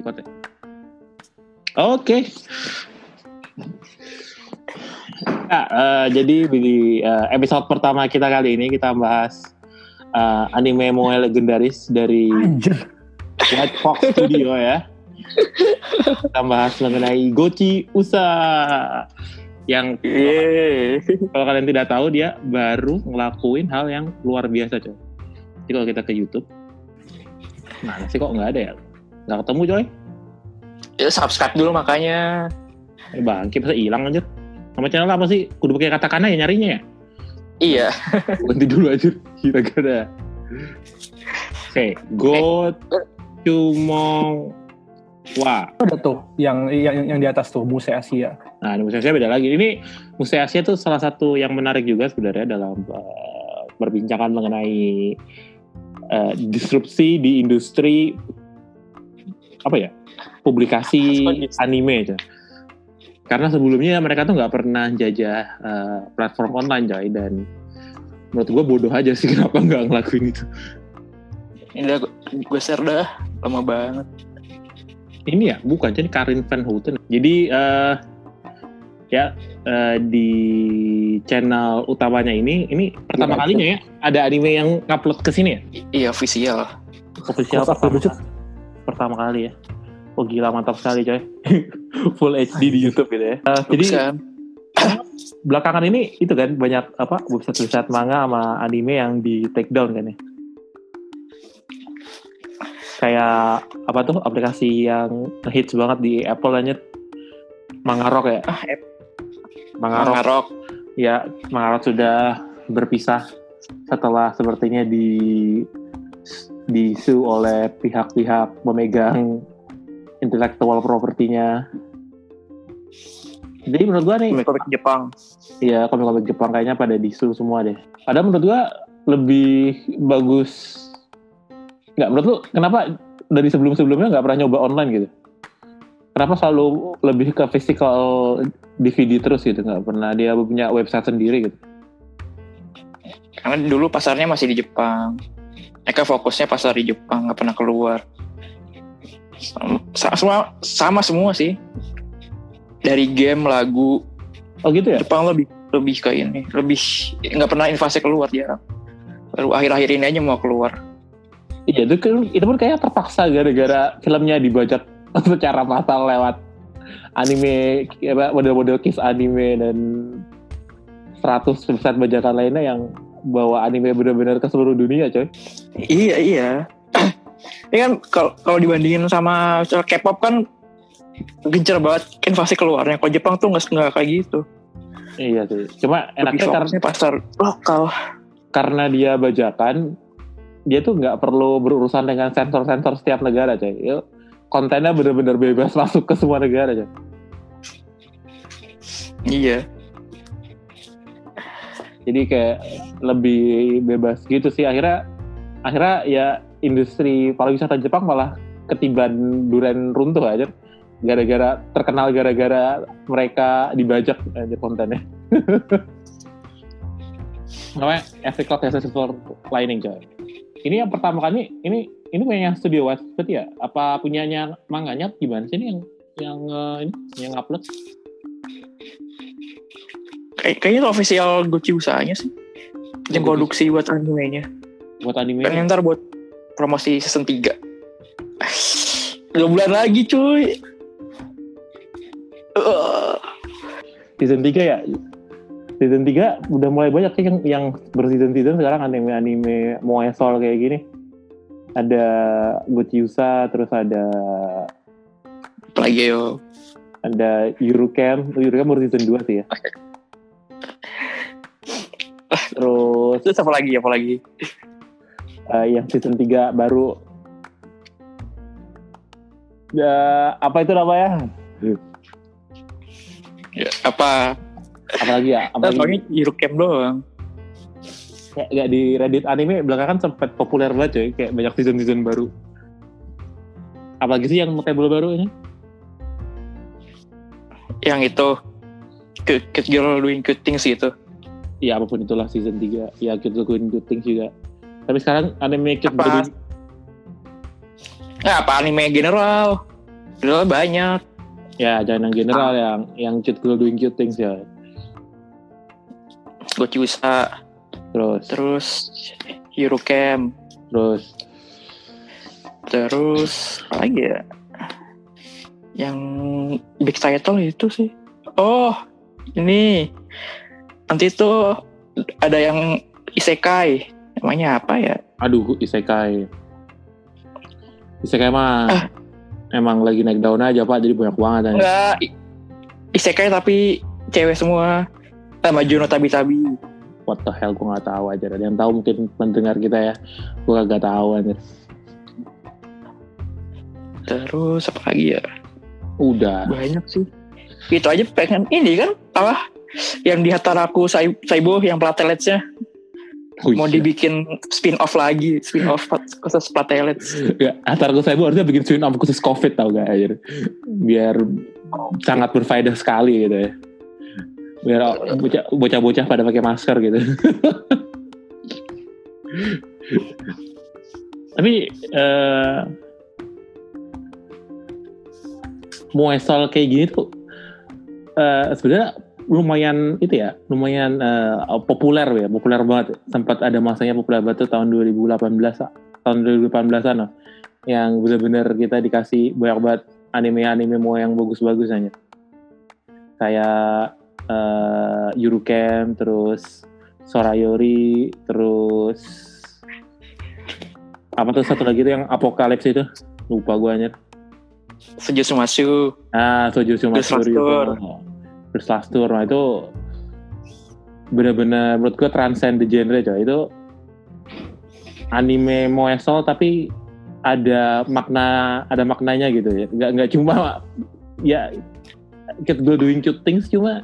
record ya. Oke. Nah, eh, jadi di eh, episode pertama kita kali ini kita bahas eh, anime moe legendaris dari Anjir. White Fox Studio ya. Kita bahas mengenai Gochi Usa yang kalau kalian tidak tahu dia baru ngelakuin hal yang luar biasa coy. Jadi kalau kita ke YouTube, mana sih kok nggak ada ya? Nggak ketemu coy. Ya, subscribe dulu makanya. Eh, bangke masa hilang aja. Nama channel apa sih? Kudu pakai katakana ya nyarinya ya? Iya. Ganti dulu aja. Kira-kira. Oke, Go Chumong Wa. Ada tuh yang yang yang di atas tuh Muse Asia. Nah, Musea Asia beda lagi. Ini Musea Asia itu salah satu yang menarik juga sebenarnya dalam uh, perbincangan mengenai uh, disrupsi di industri apa ya publikasi anime aja. Karena sebelumnya mereka tuh nggak pernah jajah uh, platform online coy dan menurut gue bodoh aja sih kenapa nggak ngelakuin itu. Ini udah gue share dah. Lama banget. Ini ya bukan jadi Karin Van Houten. Jadi eh ya eh, di channel utamanya ini ini pertama Iya, kalinya ya ada anime yang ngupload ke sini ya. I- Iya, official. Official pertama. Pertama kali ya. Oh gila mantap sekali coy. Full HD di YouTube gitu ya. Eh, jadi kan? belakangan ini itu kan banyak apa website-website manga sama anime yang di take down kan ya. Kayak apa tuh aplikasi yang hits banget di Apple aja Mangarok ya. Ah, Ep- Mangarok. Mangarok. Ya, Mangarok sudah berpisah setelah sepertinya di disu oleh pihak-pihak pemegang intellectual propertinya. Jadi menurut gua nih Komik Jepang. Iya, komik-komik Jepang kayaknya pada disu semua deh. Padahal menurut gua lebih bagus. Nggak, menurut lu kenapa dari sebelum-sebelumnya nggak pernah nyoba online gitu? Kenapa selalu lebih ke physical DVD terus gitu? Nggak pernah dia punya website sendiri gitu? Karena dulu pasarnya masih di Jepang. Mereka fokusnya pasar di Jepang, nggak pernah keluar. Sama, semua, sama semua sih. Dari game, lagu, Oh gitu ya? Jepang lebih lebih ke ini, lebih nggak pernah invasi keluar jarang. Baru akhir-akhir ini aja mau keluar. Iya, itu, kan- itu pun kayak terpaksa gara-gara filmnya dibajak secara massal lewat anime, model-model kiss anime dan 100 website bajakan lainnya yang bawa anime benar-benar ke seluruh dunia coy. Iya iya. Ini kan kalau kalau dibandingin sama K-pop kan gencar banget invasi keluarnya. Kalau Jepang tuh nggak nggak kayak gitu. Iya sih. Cuma enaknya karena, pasar lokal. karena dia bajakan, dia tuh nggak perlu berurusan dengan sensor-sensor setiap negara coy. Ya, kontennya benar-benar bebas masuk ke semua negara coy. Iya. Jadi kayak lebih bebas gitu sih. Akhirnya akhirnya ya industri pariwisata Jepang malah ketiban duren runtuh aja. Gara-gara terkenal gara-gara mereka dibajak aja kontennya. Namanya Every Cloud has a silver lining coy. Ini yang pertama kali ini ini punya studio West ya? Apa punyanya manganya gimana sih ini yang yang eh, ini yang upload? Kayak kayaknya itu official Gucci usahanya sih. Yang produksi buat animenya. buat anime? Kan ntar buat promosi season 3. Dua bulan lagi cuy. Uh, season 3 ya season 3 udah mulai banyak sih yang yang berseason season sekarang anime-anime Moesol kayak gini ada Gochiusa terus ada apalagi yo. ada Yurukem Yurukem baru season 2 sih ya terus Terus apa lagi apa lagi? eh, yang season 3 baru Eh, apa itu namanya Ya, apa? apalagi ya Kita apalagi taunya Eurocamp doang. kayak, kayak di Reddit anime belakangan sempat populer banget coy kayak banyak season season baru apalagi sih yang notable baru ini Yang itu cute, cute girl doing cute things gitu. Ya apa pun itulah season 3 ya Good Good Things juga tapi sekarang anime Cute Apa? Baby Nah, apa anime general? General banyak. Ya, jangan yang general yang yang cute girl doing cute things ya. Gochusa. Terus Terus Eurocamp. terus Terus apa lagi ya? Yang big title itu sih. Oh, ini nanti itu ada yang isekai. Namanya apa ya? aduh isekai. Isekai mah Ah. emang lagi naik daun aja Pak, jadi banyak banget aja. Enggak i- isekai tapi cewek semua. Sama Juno Tabi-Tabi. What the hell gue gak tahu aja. Ada yang tahu mungkin pendengar kita ya. Gue kagak tahu aja. Terus apa lagi ya? Udah. Banyak sih. Itu aja pengen ini kan apa? Yang di Hataraku Sai- Saibo yang plateletsnya Oh, mau iya. dibikin spin off lagi, spin off khusus platelets. Ya, gue saya harusnya bikin spin off khusus covid tau gak aja. Biar sangat berfaedah sekali gitu ya. Biar bocah- bocah-bocah pada pakai masker gitu. Tapi eh Moesol kayak gini tuh eh sebenarnya lumayan itu ya, lumayan eh, populer ya, populer banget. Sempat ada masanya populer banget tuh tahun 2018 tahun 2018-an lah. Yang bener-bener kita dikasih banyak banget anime-anime mau yang bagus-bagus aja. Kayak eh Eurocamp, terus Sorayori, terus apa tuh satu lagi tuh yang Apokalips itu lupa gue anjir. Seju Sumasu. Ah. Lastur. First Last Tour. Nah, itu bener-bener menurut gue transcend the genre coy. Itu anime Moesol tapi ada makna ada maknanya gitu ya. Nggak nggak cuma ya girl doing cute things cuma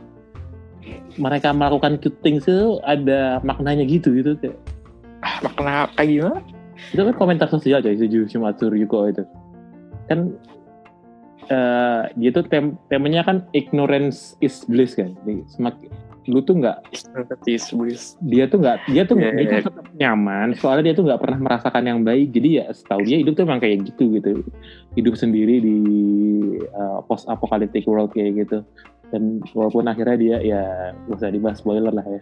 mereka melakukan cute things itu ada maknanya gitu gitu kayak Ah, makna kayak gimana? itu kan komentar sosial coy Suju Shumatsuru Yuko itu kan eh dia tuh tem temanya kan ignorance is bliss kan Jadi, semakin lu tuh nggak dia tuh nggak dia tuh Iya, dia tuh iya. tetap nyaman soalnya dia tuh nggak pernah merasakan yang baik jadi ya setahu dia hidup tuh emang kayak gitu gitu hidup sendiri di post apocalyptic world kayak gitu dan walaupun akhirnya dia ya gak usah dibahas spoiler lah ya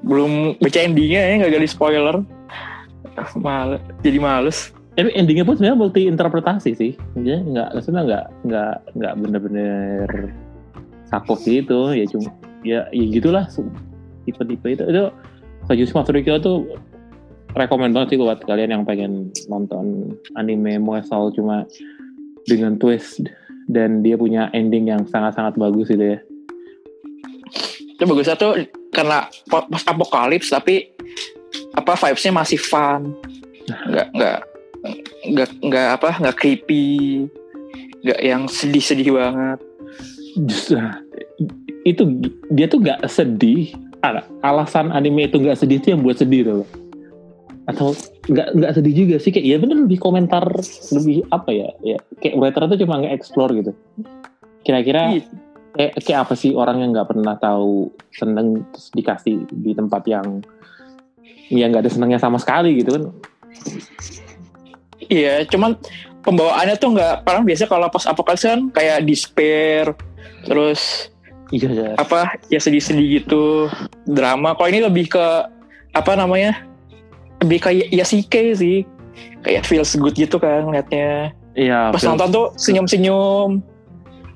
Belum baca endingnya ya, nggak gali spoiler. Mal, jadi males. Tapi endingnya pun sebenarnya multi interpretasi sih. Dia nggak maksudnya nggak nggak nggak bener-bener sakok gitu ya cuma ya ya gitulah tipe-tipe itu. Itu Sajutsu Matsurikyo tuh rekomend banget sih buat kalian yang pengen nonton anime Moesol cuma dengan twist dan dia punya ending yang sangat-sangat bagus gitu ya. Itu bagusnya tuh karena pas apokalips tapi apa vibesnya masih fun. Nggak nggak nggak nggak apa nggak creepy. Nggak yang sedih-sedih banget. Justru itu dia tuh nggak sedih Al- alasan anime itu nggak sedih itu yang buat sedih tuh atau nggak nggak sedih juga sih kayak ya bener lebih komentar lebih apa ya ya kayak writer tuh cuma nge-explore gitu kira-kira Iya. kayak, kayak apa sih orang yang nggak pernah tahu seneng terus dikasih di tempat yang ya nggak ada senengnya sama sekali gitu kan Iya, cuman pembawaannya tuh nggak orang biasa kalau pas apokalips kan kayak despair, terus iya ya apa ya sedih-sedih gitu, drama. Kalau ini lebih ke apa namanya? Lebih kayak yasike sih. Kayak feels good gitu kan ngeliatnya. iya Pas film- nonton tuh senyum-senyum.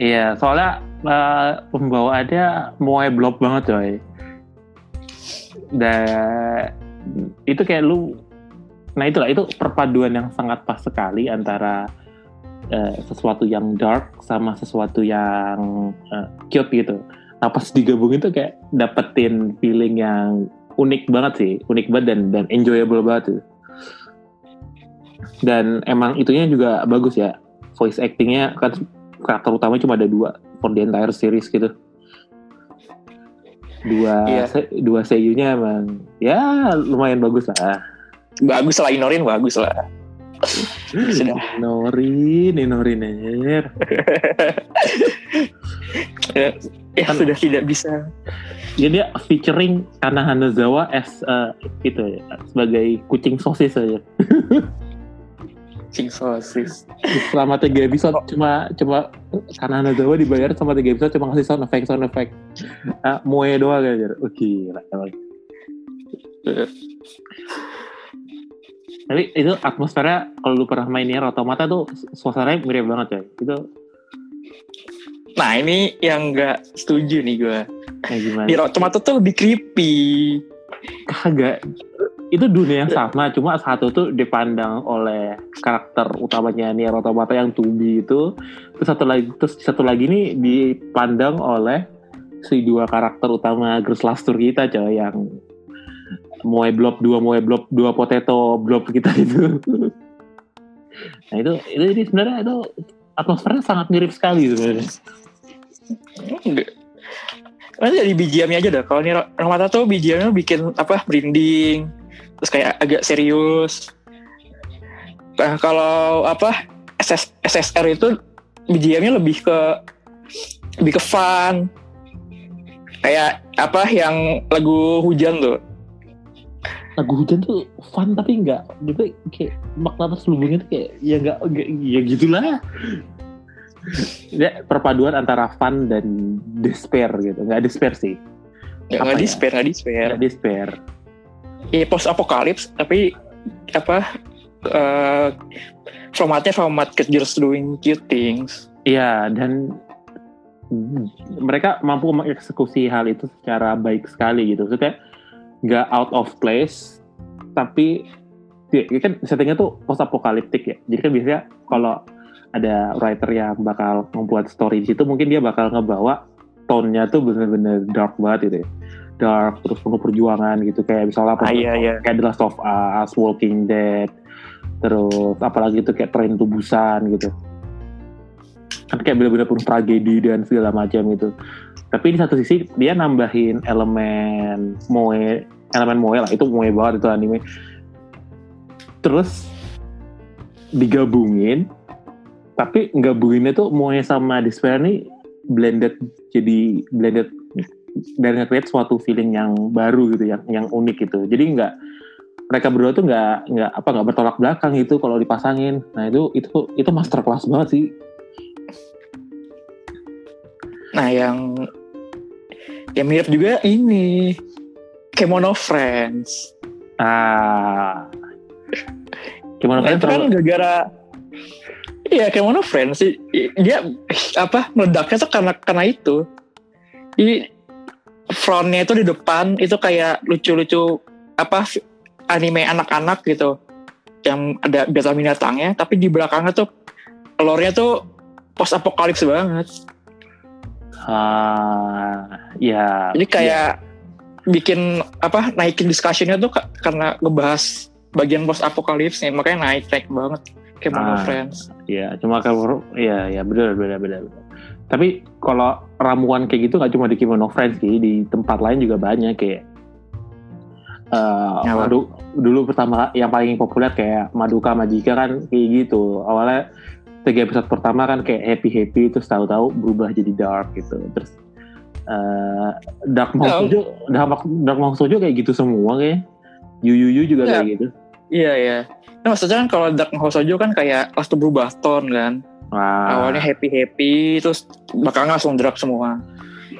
Iya, soalnya uh, pembawaannya mulai blok banget coy. Dan itu kayak lu, nah itulah itu perpaduan yang sangat pas sekali antara uh, sesuatu yang dark sama sesuatu yang uh, cute gitu. Nah pas digabungin tuh kayak dapetin feeling yang unik banget sih, unik banget dan dan enjoyable banget tuh. Dan emang itunya juga bagus ya, voice actingnya kan karakter utama cuma ada dua for the entire series gitu dua Iya. se- dua seiyunya emang ya lumayan bagus lah Bagus lah Inorin, bagus lah. Sudah. Norin Norin anjir Ya, ya Kan- sudah tidak bisa. ya dia featuring Kana Hanazawa as uh, itu ya, sebagai kucing sosis aja King sosis. selama tiga episode cuma cuma karena Hanazawa dibayar sama tiga episode cuma ngasih sound effect sound effect ah, moe doang aja oh gila emang. Tapi itu atmosfernya kalau lu pernah main Nier Automata tuh suasananya mirip banget ya itu Nah ini yang nggak setuju nih gue. kayak gimana Di Automata tuh lebih creepy. kagak itu dunia yang sama cuma satu tuh dipandang oleh karakter utamanya Nier Automata yang Tubi itu terus satu lagi terus satu lagi nih dipandang oleh si dua karakter utama Girls Last Tour kita coy yang Moe Blob dua Moe Blob dua Potato Blob kita itu nah itu itu ini sebenarnya itu atmosfernya sangat mirip sekali sebenarnya Enggak. Nanti dari aja dah. Kalau ini Automata tuh BGM-nya bikin apa merinding, terus kayak agak serius. Nah, kalau apa SS, SSR itu BGM-nya lebih ke lebih ke fun. Kayak apa yang lagu hujan tuh. Lagu hujan tuh fun tapi enggak gitu kayak makna terselubungnya tuh kayak ya enggak, enggak ya gitulah ya perpaduan antara fun dan despair gitu nggak despair sih Nggak, Apa nggak ya? despair, nggak despair. nggak despair Iya post apokalips tapi apa eh formatnya format just doing cute things. iya dan mereka mampu mengeksekusi hal itu secara baik sekali gitu maksudnya nggak out of place tapi ya, kan settingnya tuh post apokaliptik ya. Jadi kan biasanya kalau ada writer yang bakal membuat story di situ mungkin dia bakal ngebawa tone-nya tuh bener-bener dark banget gitu ya. Dark terus penuh perjuangan gitu. Kayak misalnya apa Ah, iya, iya. kayak The Last of Us, Walking Dead terus apalagi itu kayak Train to Busan gitu. Kan kayak bener-bener penuh tragedi dan segala macam gitu tapi di satu sisi dia nambahin elemen moe elemen moe lah. Itu moe banget itu anime. Terus digabungin. Tapi gabunginnya tuh moe sama despair nih blended jadi blended dan nge-create suatu feeling yang baru gitu yang yang unik gitu. Jadi nggak mereka berdua tuh nggak nggak apa nggak bertolak belakang itu kalau dipasangin. Nah itu itu itu master class banget sih. Nah yang yang mirip juga ini Kemono Friends. ah gimana Nah, kan kan gara-gara Iya Kemono Friends sih dia apa meledaknya tuh karena karena itu. Jadi frontnya itu di depan itu kayak lucu-lucu apa anime anak-anak gitu yang ada beta binatangnya tapi di belakangnya tuh lore-nya tuh post apokalips banget. Ah ya Jadi kayak bikin apa naikin discussionnya tuh ka- karena ngebahas bagian post apokalips nih makanya naik naik banget kayak Ah. Friends. ya cuma kalau ya ya benar benar benar tapi kalau ramuan kayak gitu nggak cuma di Kimono Friends sih di tempat lain juga banyak kayak eh Apa? madu dulu pertama yang paling populer kayak Maduka Majika kan kayak gitu awalnya tiga episode pertama kan kayak happy happy terus tahu-tahu berubah jadi dark gitu terus eh Dark Monk Oh. Sojo Dark, Dark Monk Sojo kayak gitu semua kayak Yu Yu Yu juga Ya. kayak gitu Iya iya. Nah, maksudnya kan kalau Dark Hosojo kan kayak langsung berubah tone kan. Wah. Awalnya happy happy terus bakal langsung drag semua.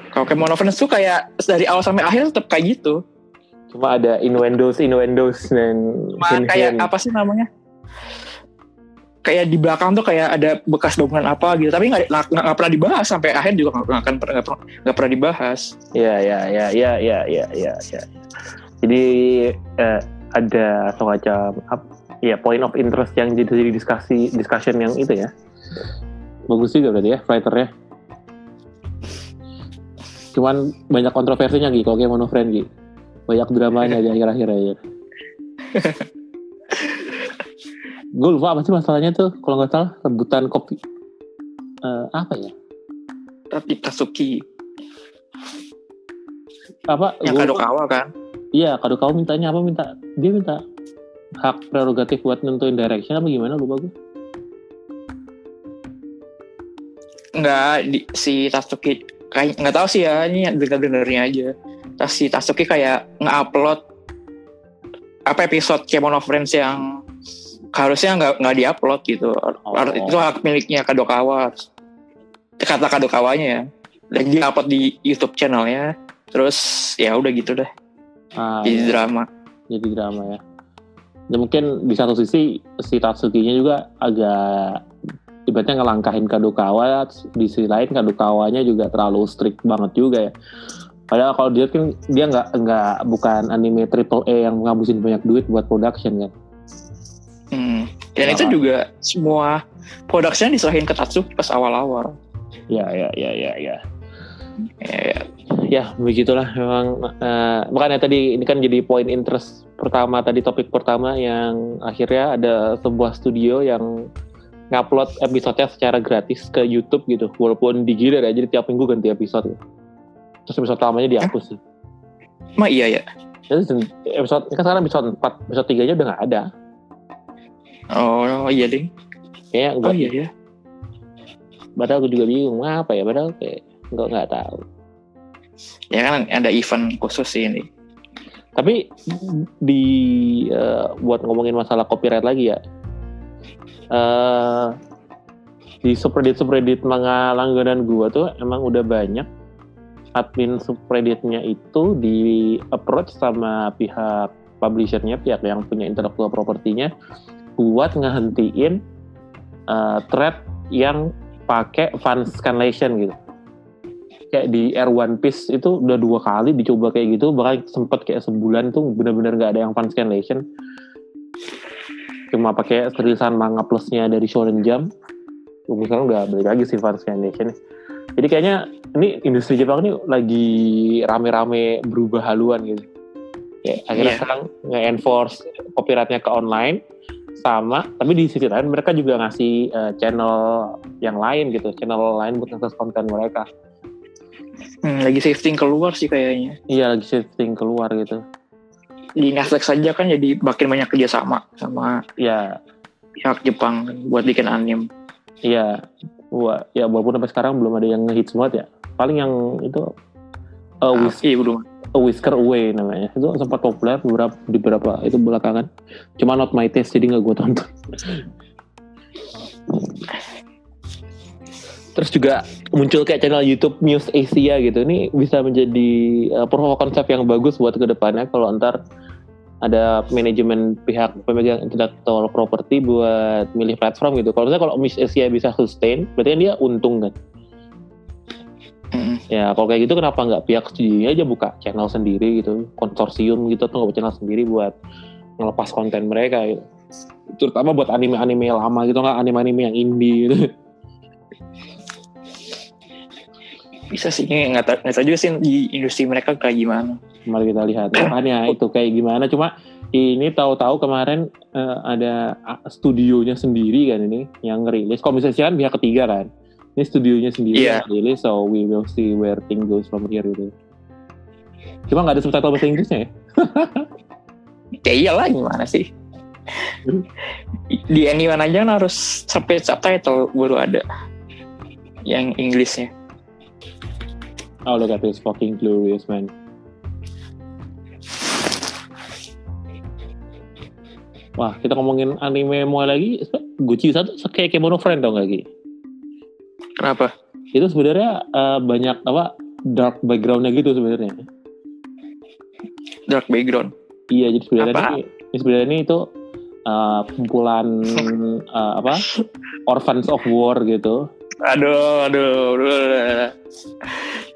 Kalau kayak Mono Friends tuh kayak dari awal sampai akhir tetap kayak gitu. cuma ada innuendos innuendos dan Cuma kayak apa sih namanya? Kayak di belakang tuh kayak ada bekas bangunan apa gitu, tapi nggak nggak pernah dibahas sampai akhir juga nggak akan pernah nggak pernah, nggak pernah dibahas. Ya, ya, ya, ya, ya, ya, ya, ya. Jadi eh, ada semacam ap- ya point of interest yang jadi jadi diskusi discussion yang itu ya. Bagus juga berarti ya writernya. Cuman banyak kontroversinya gitu kalau kayak Mono Friend gitu. Banyak dramanya aja akhir-akhir aja. Gue lupa apa sih masalahnya tuh kalau nggak salah rebutan kopi Eh, apa ya? Tapi Tatsuki Apa? yang Gua lupa. Kadokawa kan. Iya, kalau kau mintanya apa minta dia minta hak prerogatif buat nentuin direction apa gimana lupa gue. Nggak di, si Tatsuki kayak nggak tahu sih ya ini dengar dengarnya aja. Tas si Tatsuki kayak nge-upload apa episode Kemono Friends yang harusnya nggak nggak diupload gitu Oh. itu hak miliknya Kadokawa kata Kadokawanya ya dan dia upload di YouTube channelnya terus ya udah gitu deh Ah, jadi iya. drama jadi drama ya. Ya mungkin di satu sisi si Tatsuki-nya juga agak ibaratnya ngelangkahin Kadokawa, di sisi lain Kadokawanya juga terlalu strict banget juga ya. Padahal kalau dia kan dia nggak nggak bukan anime triple A yang ngabisin banyak duit buat production kan. Hmm. dan Apa? itu juga semua production diserahin ke Tatsuki pas awal-awal Ya ya ya ya ya. ya, ya. Ya begitulah memang eh, makanya tadi ini kan jadi poin interest pertama tadi topik pertama yang akhirnya ada sebuah studio yang ngupload episodenya secara gratis ke YouTube gitu walaupun digilir ya jadi tiap minggu ganti episode terus episode lamanya dihapus sih Emang iya ya Jadi episode kan sekarang episode 4 episode 3 nya udah nggak ada oh iya deh. Kayaknya oh enggak iya ya padahal aku juga bingung apa ya? Padahal kayak nggak nggak tahu. Ya kan ada event khusus sih ini. Tapi di eh, buat ngomongin masalah copyright lagi ya, eh di subreddit subreddit manga langganan gua tuh emang udah banyak admin subredditnya itu di approach sama pihak publishernya, pihak yang punya intellectual propertinya buat ngehentiin eh, thread yang pakai fan scanlation gitu. Kayak di Air One Piece itu udah dua kali dicoba kayak gitu bahkan sempet kayak sebulan tuh bener-bener nggak ada yang fan scanlation. Cuma pakai tulisan manga plusnya dari Shonen Jump. Mungkin sekarang udah balik lagi sih fan scanlation jadi kayaknya ini industri Jepang ini lagi rame-rame berubah haluan gitu. Kayak akhirnya Iya. sekarang nge-enforce copyrightnya ke online sama tapi di sisi lain mereka juga ngasih eh, channel yang lain gitu channel lain buat akses konten mereka Hmm, lagi shifting keluar sih kayaknya Iya lagi shifting keluar gitu. di Netflix saja kan jadi makin banyak kerjasama sama Ya, pihak Jepang buat bikin anime iya. Wah, ya walaupun sampai sekarang belum ada yang ngehits banget ya. Paling yang itu A, Ah, Whis- iya belum A Whisker Away namanya. Itu sempat populer beberapa di beberapa itu belakangan. Cuma not my taste jadi nggak gue tonton. Terus juga muncul kayak channel YouTube News Asia gitu. Ini bisa menjadi uh, proof of concept yang bagus buat ke depannya kalau ntar ada manajemen pihak pemegang intellectual property buat milih platform gitu. Kalau saya kalau News Asia bisa sustain, berarti kan dia untung kan. Ya kalau kayak gitu kenapa nggak pihak studionya aja buka channel sendiri gitu, konsorsium gitu atau nggak channel sendiri buat ngelepas konten mereka gitu. Terutama buat anime-anime lama gitu nggak anime-anime yang indie gitu. bisa sih nggak tahu juga sih di industri mereka kayak gimana Mari kita lihat. Makanya itu kayak gimana. Cuma ini tahu-tahu kemarin eh, ada studionya sendiri kan ini yang ngerilis. Kalau misalnya kan pihak ketiga kan. Ini studionya sendiri Iya. yang. So we will see where things goes from here gitu. Cuma nggak ada subtitle bahasa Inggrisnya ya. ya iyalah gimana sih di anime aja kan harus sampai subtitle baru ada yang Inggrisnya Oh look at this fucking glorious man. Wah, kita ngomongin anime mau lagi. Gucci satu kayak Kemono Friend gak Ki? Kenapa Itu sebenarnya eh, banyak apa dark backgroundnya gitu sebenarnya. dark background Iya, jadi sebenarnya Apa? ini, sebenarnya ini itu eh, kumpulan eh, apa orphans of war gitu. aduh aduh, aduh.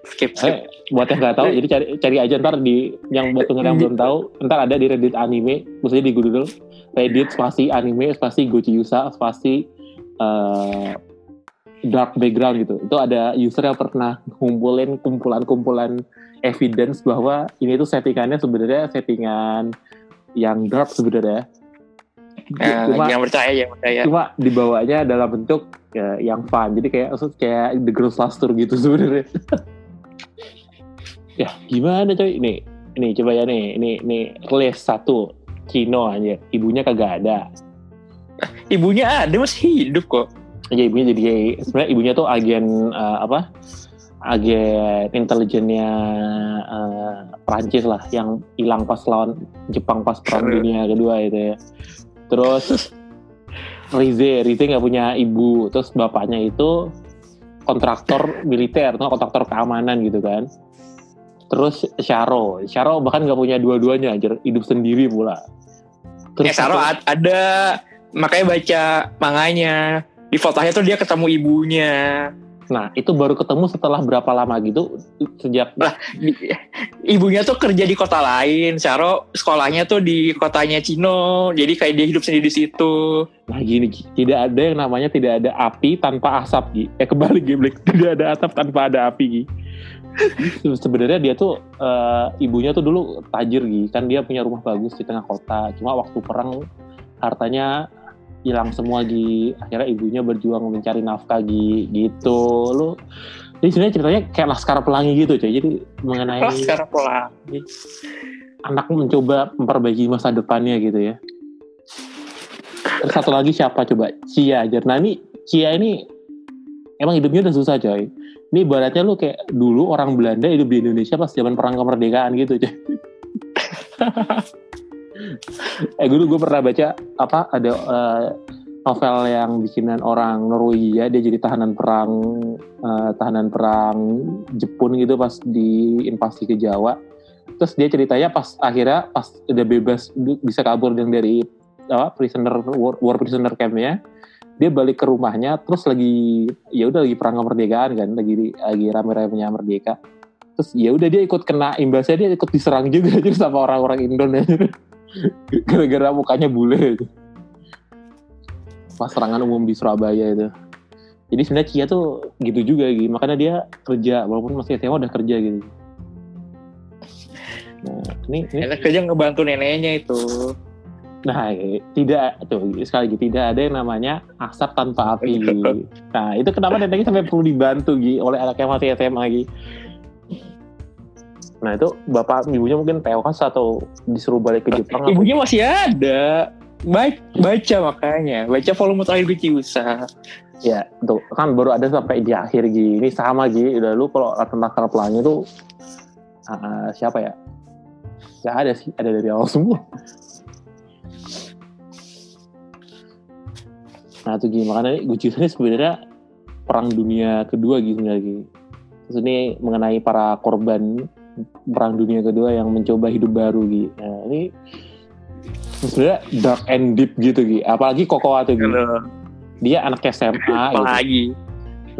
skip skip Eh, buat yang nggak tahu, jadi cari cari aja ntar di yang buat pengen yang belum tahu, ntar ada di Reddit anime, maksudnya di Google Reddit spasi anime spasi Gochi Yusa spasi dark background gitu. Itu ada user yang pernah ngumpulin kumpulan-kumpulan evidence bahwa ini tuh settingannya sebenarnya settingan yang dark sebenarnya. Eh, Cuma jangan percaya jangan percaya. cuma dibawanya dalam bentuk ya, yang fun. Jadi kayak maksud kayak The Girls Last Tour gitu sebenarnya. Ya gimana coy? Ini ini coba ya nih. Ini ini list satu. Kino aja. Ibunya kagak ada. Ibunya ada masih hidup kok aja ibunya jadi sebenarnya ibunya tuh agen eh, apa agen intelijennya eh, Prancis lah yang hilang pas lawan Jepang pas perang dunia kedua itu ya. Terus Rize, Rize nggak punya ibu, terus bapaknya itu kontraktor militer, atau kontraktor keamanan gitu kan. Terus Syaro, Syaro bahkan nggak punya dua-duanya, hidup sendiri pula. Saro satu- ad- ada makanya baca manganya di fotonya tuh dia ketemu ibunya Nah, itu baru ketemu setelah berapa lama gitu? Sejak Di- ibunya tuh kerja di kota lain Saro sekolahnya tuh di kotanya Cino jadi kayak dia hidup sendiri di situ Nah gini, Gi. tidak ada yang namanya tidak ada api tanpa asap, Gi. Eh kebalik, Gi. Tidak ada asap tanpa ada api, Gi. Se- Sebenarnya dia tuh, eh, ibunya tuh dulu tajir, Gi. Kan dia punya rumah bagus di tengah kota. Cuma waktu perang, hartanya hilang semua, Gi. Akhirnya ibunya berjuang mencari nafkah, Gi. Gitu. Lu, ini sebenarnya ceritanya kayak Laskar Pelangi gitu, coy. Jadi mengenai Lah, sekarang pulang anak mencoba memperbaiki masa depannya gitu ya. Terus satu lagi siapa coba? Cia aja. Nah ini Cia ini emang hidupnya udah susah coy. Ini ibaratnya lu kayak dulu orang Belanda hidup di Indonesia pas zaman perang kemerdekaan gitu coy. eh dulu gue pernah baca apa ada eh, novel yang bikinan orang Norwegia dia jadi tahanan perang eh, tahanan perang Jepun gitu pas di invasi ke Jawa. Terus dia ceritanya pas akhirnya pas udah bebas bisa kabur yang dari apa prisoner war, war prisoner campnya dia balik ke rumahnya terus lagi ya udah lagi perang kemerdekaan kan lagi lagi rame-ramenya merdeka. Terus ya udah dia ikut kena imbasnya dia ikut diserang juga jadi sama orang-orang Indonesia gara-gara mukanya bule. Pas serangan umum di Surabaya itu. Jadi sebenarnya Cia tuh gitu juga gitu makanya dia kerja walaupun masih SMA udah kerja gitu. Nah ini, ini. Enak kerja ngebantu neneknya itu. Nah, eh, tidak. Tuh sekali lagi tidak ada yang namanya asap tanpa api. Nah, itu kenapa neneknya sampai perlu dibantu Gi oleh anaknya masih SMA lagi. Nah, itu bapak ibunya mungkin tewas atau disuruh balik ke Jepang. apa- ibunya masih ada baik baca makanya baca volume terakhir Guciusa Ya, tuh kan baru ada sampai di akhir Gi. Ini sama Gi. Udah lu kalau tentang pelangi tuh ah, siapa ya? Gak ada sih, ada dari awal semua. Nah itu Gi, makanya Gucci ini sebenarnya perang dunia kedua gitu sebenarnya Gi. Terus ini mengenai para korban perang dunia kedua yang mencoba hidup baru Gi. Nah ini sebenarnya dark and deep gitu Gi. Apalagi Kokoa tuh Gi. Dia anak SMA gitu. Apalagi.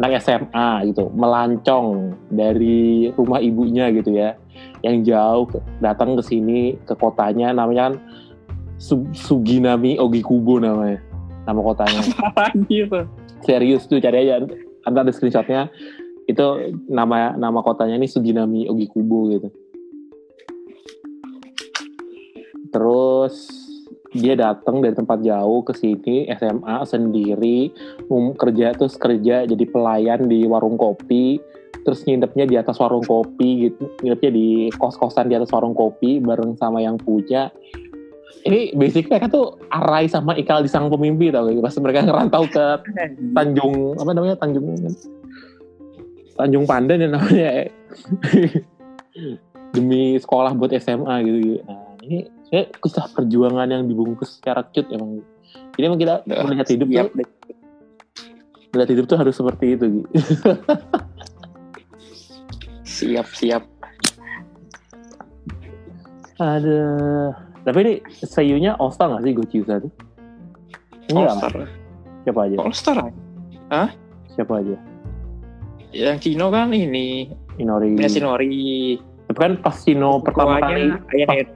Anak SMA gitu. Melancong dari rumah ibunya gitu ya. Yang jauh datang ke sini ke kotanya. Namanya kan Su- Suginami Ogikubo namanya. Nama kotanya. Apalagi serius tuh cari aja. Antara ada screenshotnya itu nama nama kotanya ini Suginami Ogikubo gitu terus dia datang dari tempat jauh ke sini SMA sendiri um, kerja terus kerja jadi pelayan di warung kopi terus nginepnya di atas warung kopi gitu nginepnya di kos-kosan di atas warung kopi bareng sama yang punya ini basic mereka tuh Arai sama Ikal di sang pemimpi tau gak? pas mereka ngerantau ke Tanjung apa namanya Tanjung Tanjung Pandan ya namanya. Demi sekolah buat SMA gitu nah ini saya kisah perjuangan yang dibungkus secara cute emang. Jadi emang kita Dah, melihat hidup Siap tuh deh. melihat hidup tuh harus seperti itu gitu. siap siap. Ada tapi ini seiyunya All Star gak sih Gochiusa tuh All Star siapa aja? All Star siapa aja yang Cino kan ini Inori Yasinori tapi kan pas Sino pertama kali Ayane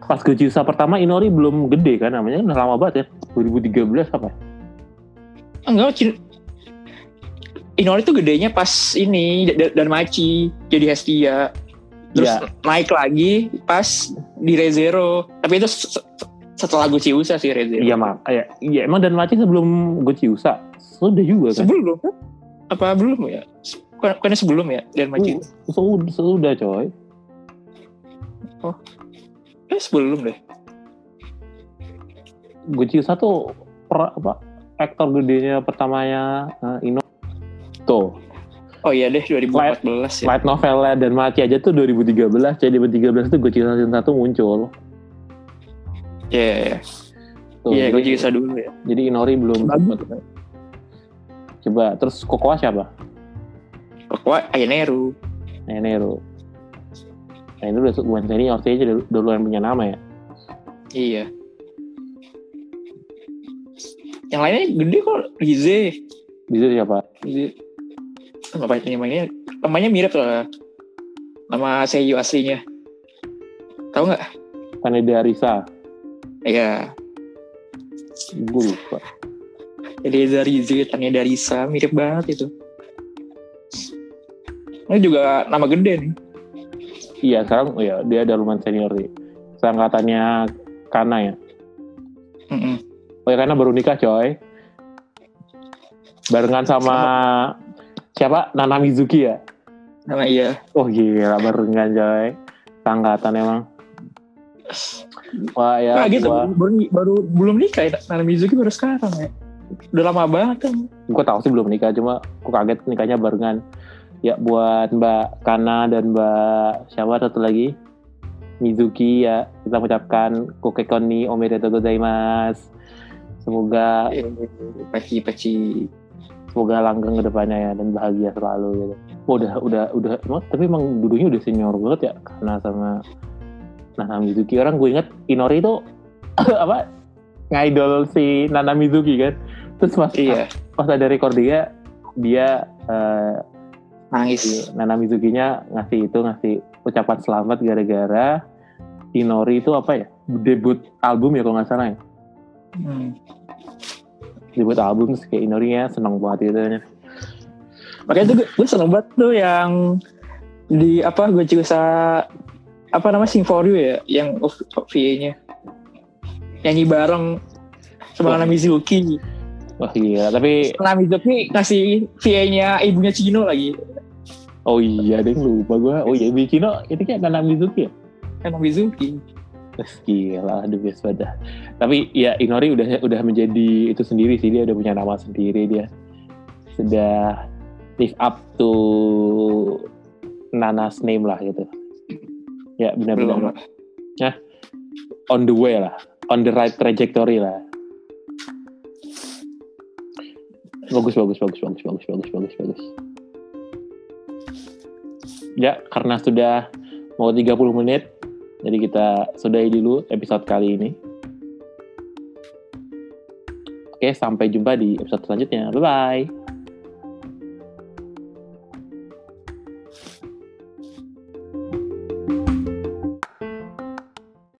pas Gochiusa pertama Inori belum gede kan namanya udah lama banget ya. 2013 apa? Ya? enggak Cino Inori tuh gedenya pas ini da- dan Machi jadi Hestia terus Iya. naik lagi pas di Rezero tapi itu se- se- setelah Guciusa sih Rezero iya mak ya, iya emang dan Maci sebelum Gochiusa sudah juga kan? Sebelum apa belum ya? Bukan- bukannya sebelum ya dan Uh, sudah, sudah coy. Eh sebelum deh. Gochiusa tuh per, apa aktor gedenya pertamanya uh, Ino. Tuh. Oh iya deh 2014 ya. Light novelnya dan Maci aja tuh 2013 coy 2013 tuh Gochiusa season 1 muncul. Iya, iya, iya. Tuh, Iya, jadi- Usa dulu ya. Jadi Inori belum Bagus. Coba. Terus Kokoa siapa? Pokoknya Aineru. Nenero. Nah itu udah bukan senior sih aja duluan punya nama ya. Iya. Yang lainnya gede kok Rize. Bisa siapa? Rize. Apa namanya? Namanya mirip lah. Nama Seiyu aslinya. Tahu nggak? Kaneda Arisa. Iya. Gue lupa. Reza Rize, Tanya Darisa, mirip banget itu. Ini juga nama gede nih. Iya sekarang oh ya dia ada lumayan senior sih. Seangkatannya Kana ya. Mm-mm. Oh ya Kana baru nikah coy. Barengan sama siapa? Nana Mizuki ya. Nama iya. Oh gila barengan coy. Seangkatan emang. Wah ya. Nah, gitu. gua, Baru, baru belum nikah ya. Nana Mizuki baru sekarang ya. Udah lama banget kan. gue tahu sih belum nikah cuma gue kaget nikahnya barengan. Ya buat Mbak Kana dan Mbak siapa satu lagi? Mizuki ya kita mengucapkan kokekoni omedetou gozaimasu. Semoga Paci paci. semoga langgeng ke depannya ya dan bahagia selalu gitu. Oh, udah udah udah emang, tapi emang dulunya udah senior banget ya karena sama Nana Mizuki. Orang gue inget Inori itu apa ngidol si Nana Mizuki kan terus pas Iya. pas ada recordingnya dia eh, Nangis. si Nana Mizuki-nya ngasih itu ngasih ucapan selamat gara-gara Inori itu apa ya debut album ya kalau nggak salah ya Hmm. debut album kayak Inori ya seneng banget gitu Makanya tuh gue, gue seneng banget tuh yang di apa gue juga apa nama Sing For You ya yang OVA-nya nyanyi bareng sama Oh. Nana Mizuki. Wah gila tapi Nana Mizuki ngasih VA-nya ibunya Cino lagi. oh iya deh lupa gue oh iya Bikino itu kayak Nana Mizuki ya Nana Mizuki. Wah, gila best banget dah. tapi ya Inori udah udah menjadi itu sendiri sih dia udah punya nama sendiri dia sudah live up to Nana's name lah gitu ya benar-benar Belum. on the way lah, on the right trajectory lah. Bagus, bagus, bagus, bagus, bagus, bagus, bagus, bagus. Ya, karena sudah mau 30 menit, jadi kita sudahi dulu episode kali ini. Oke, sampai jumpa di episode selanjutnya. Bye-bye.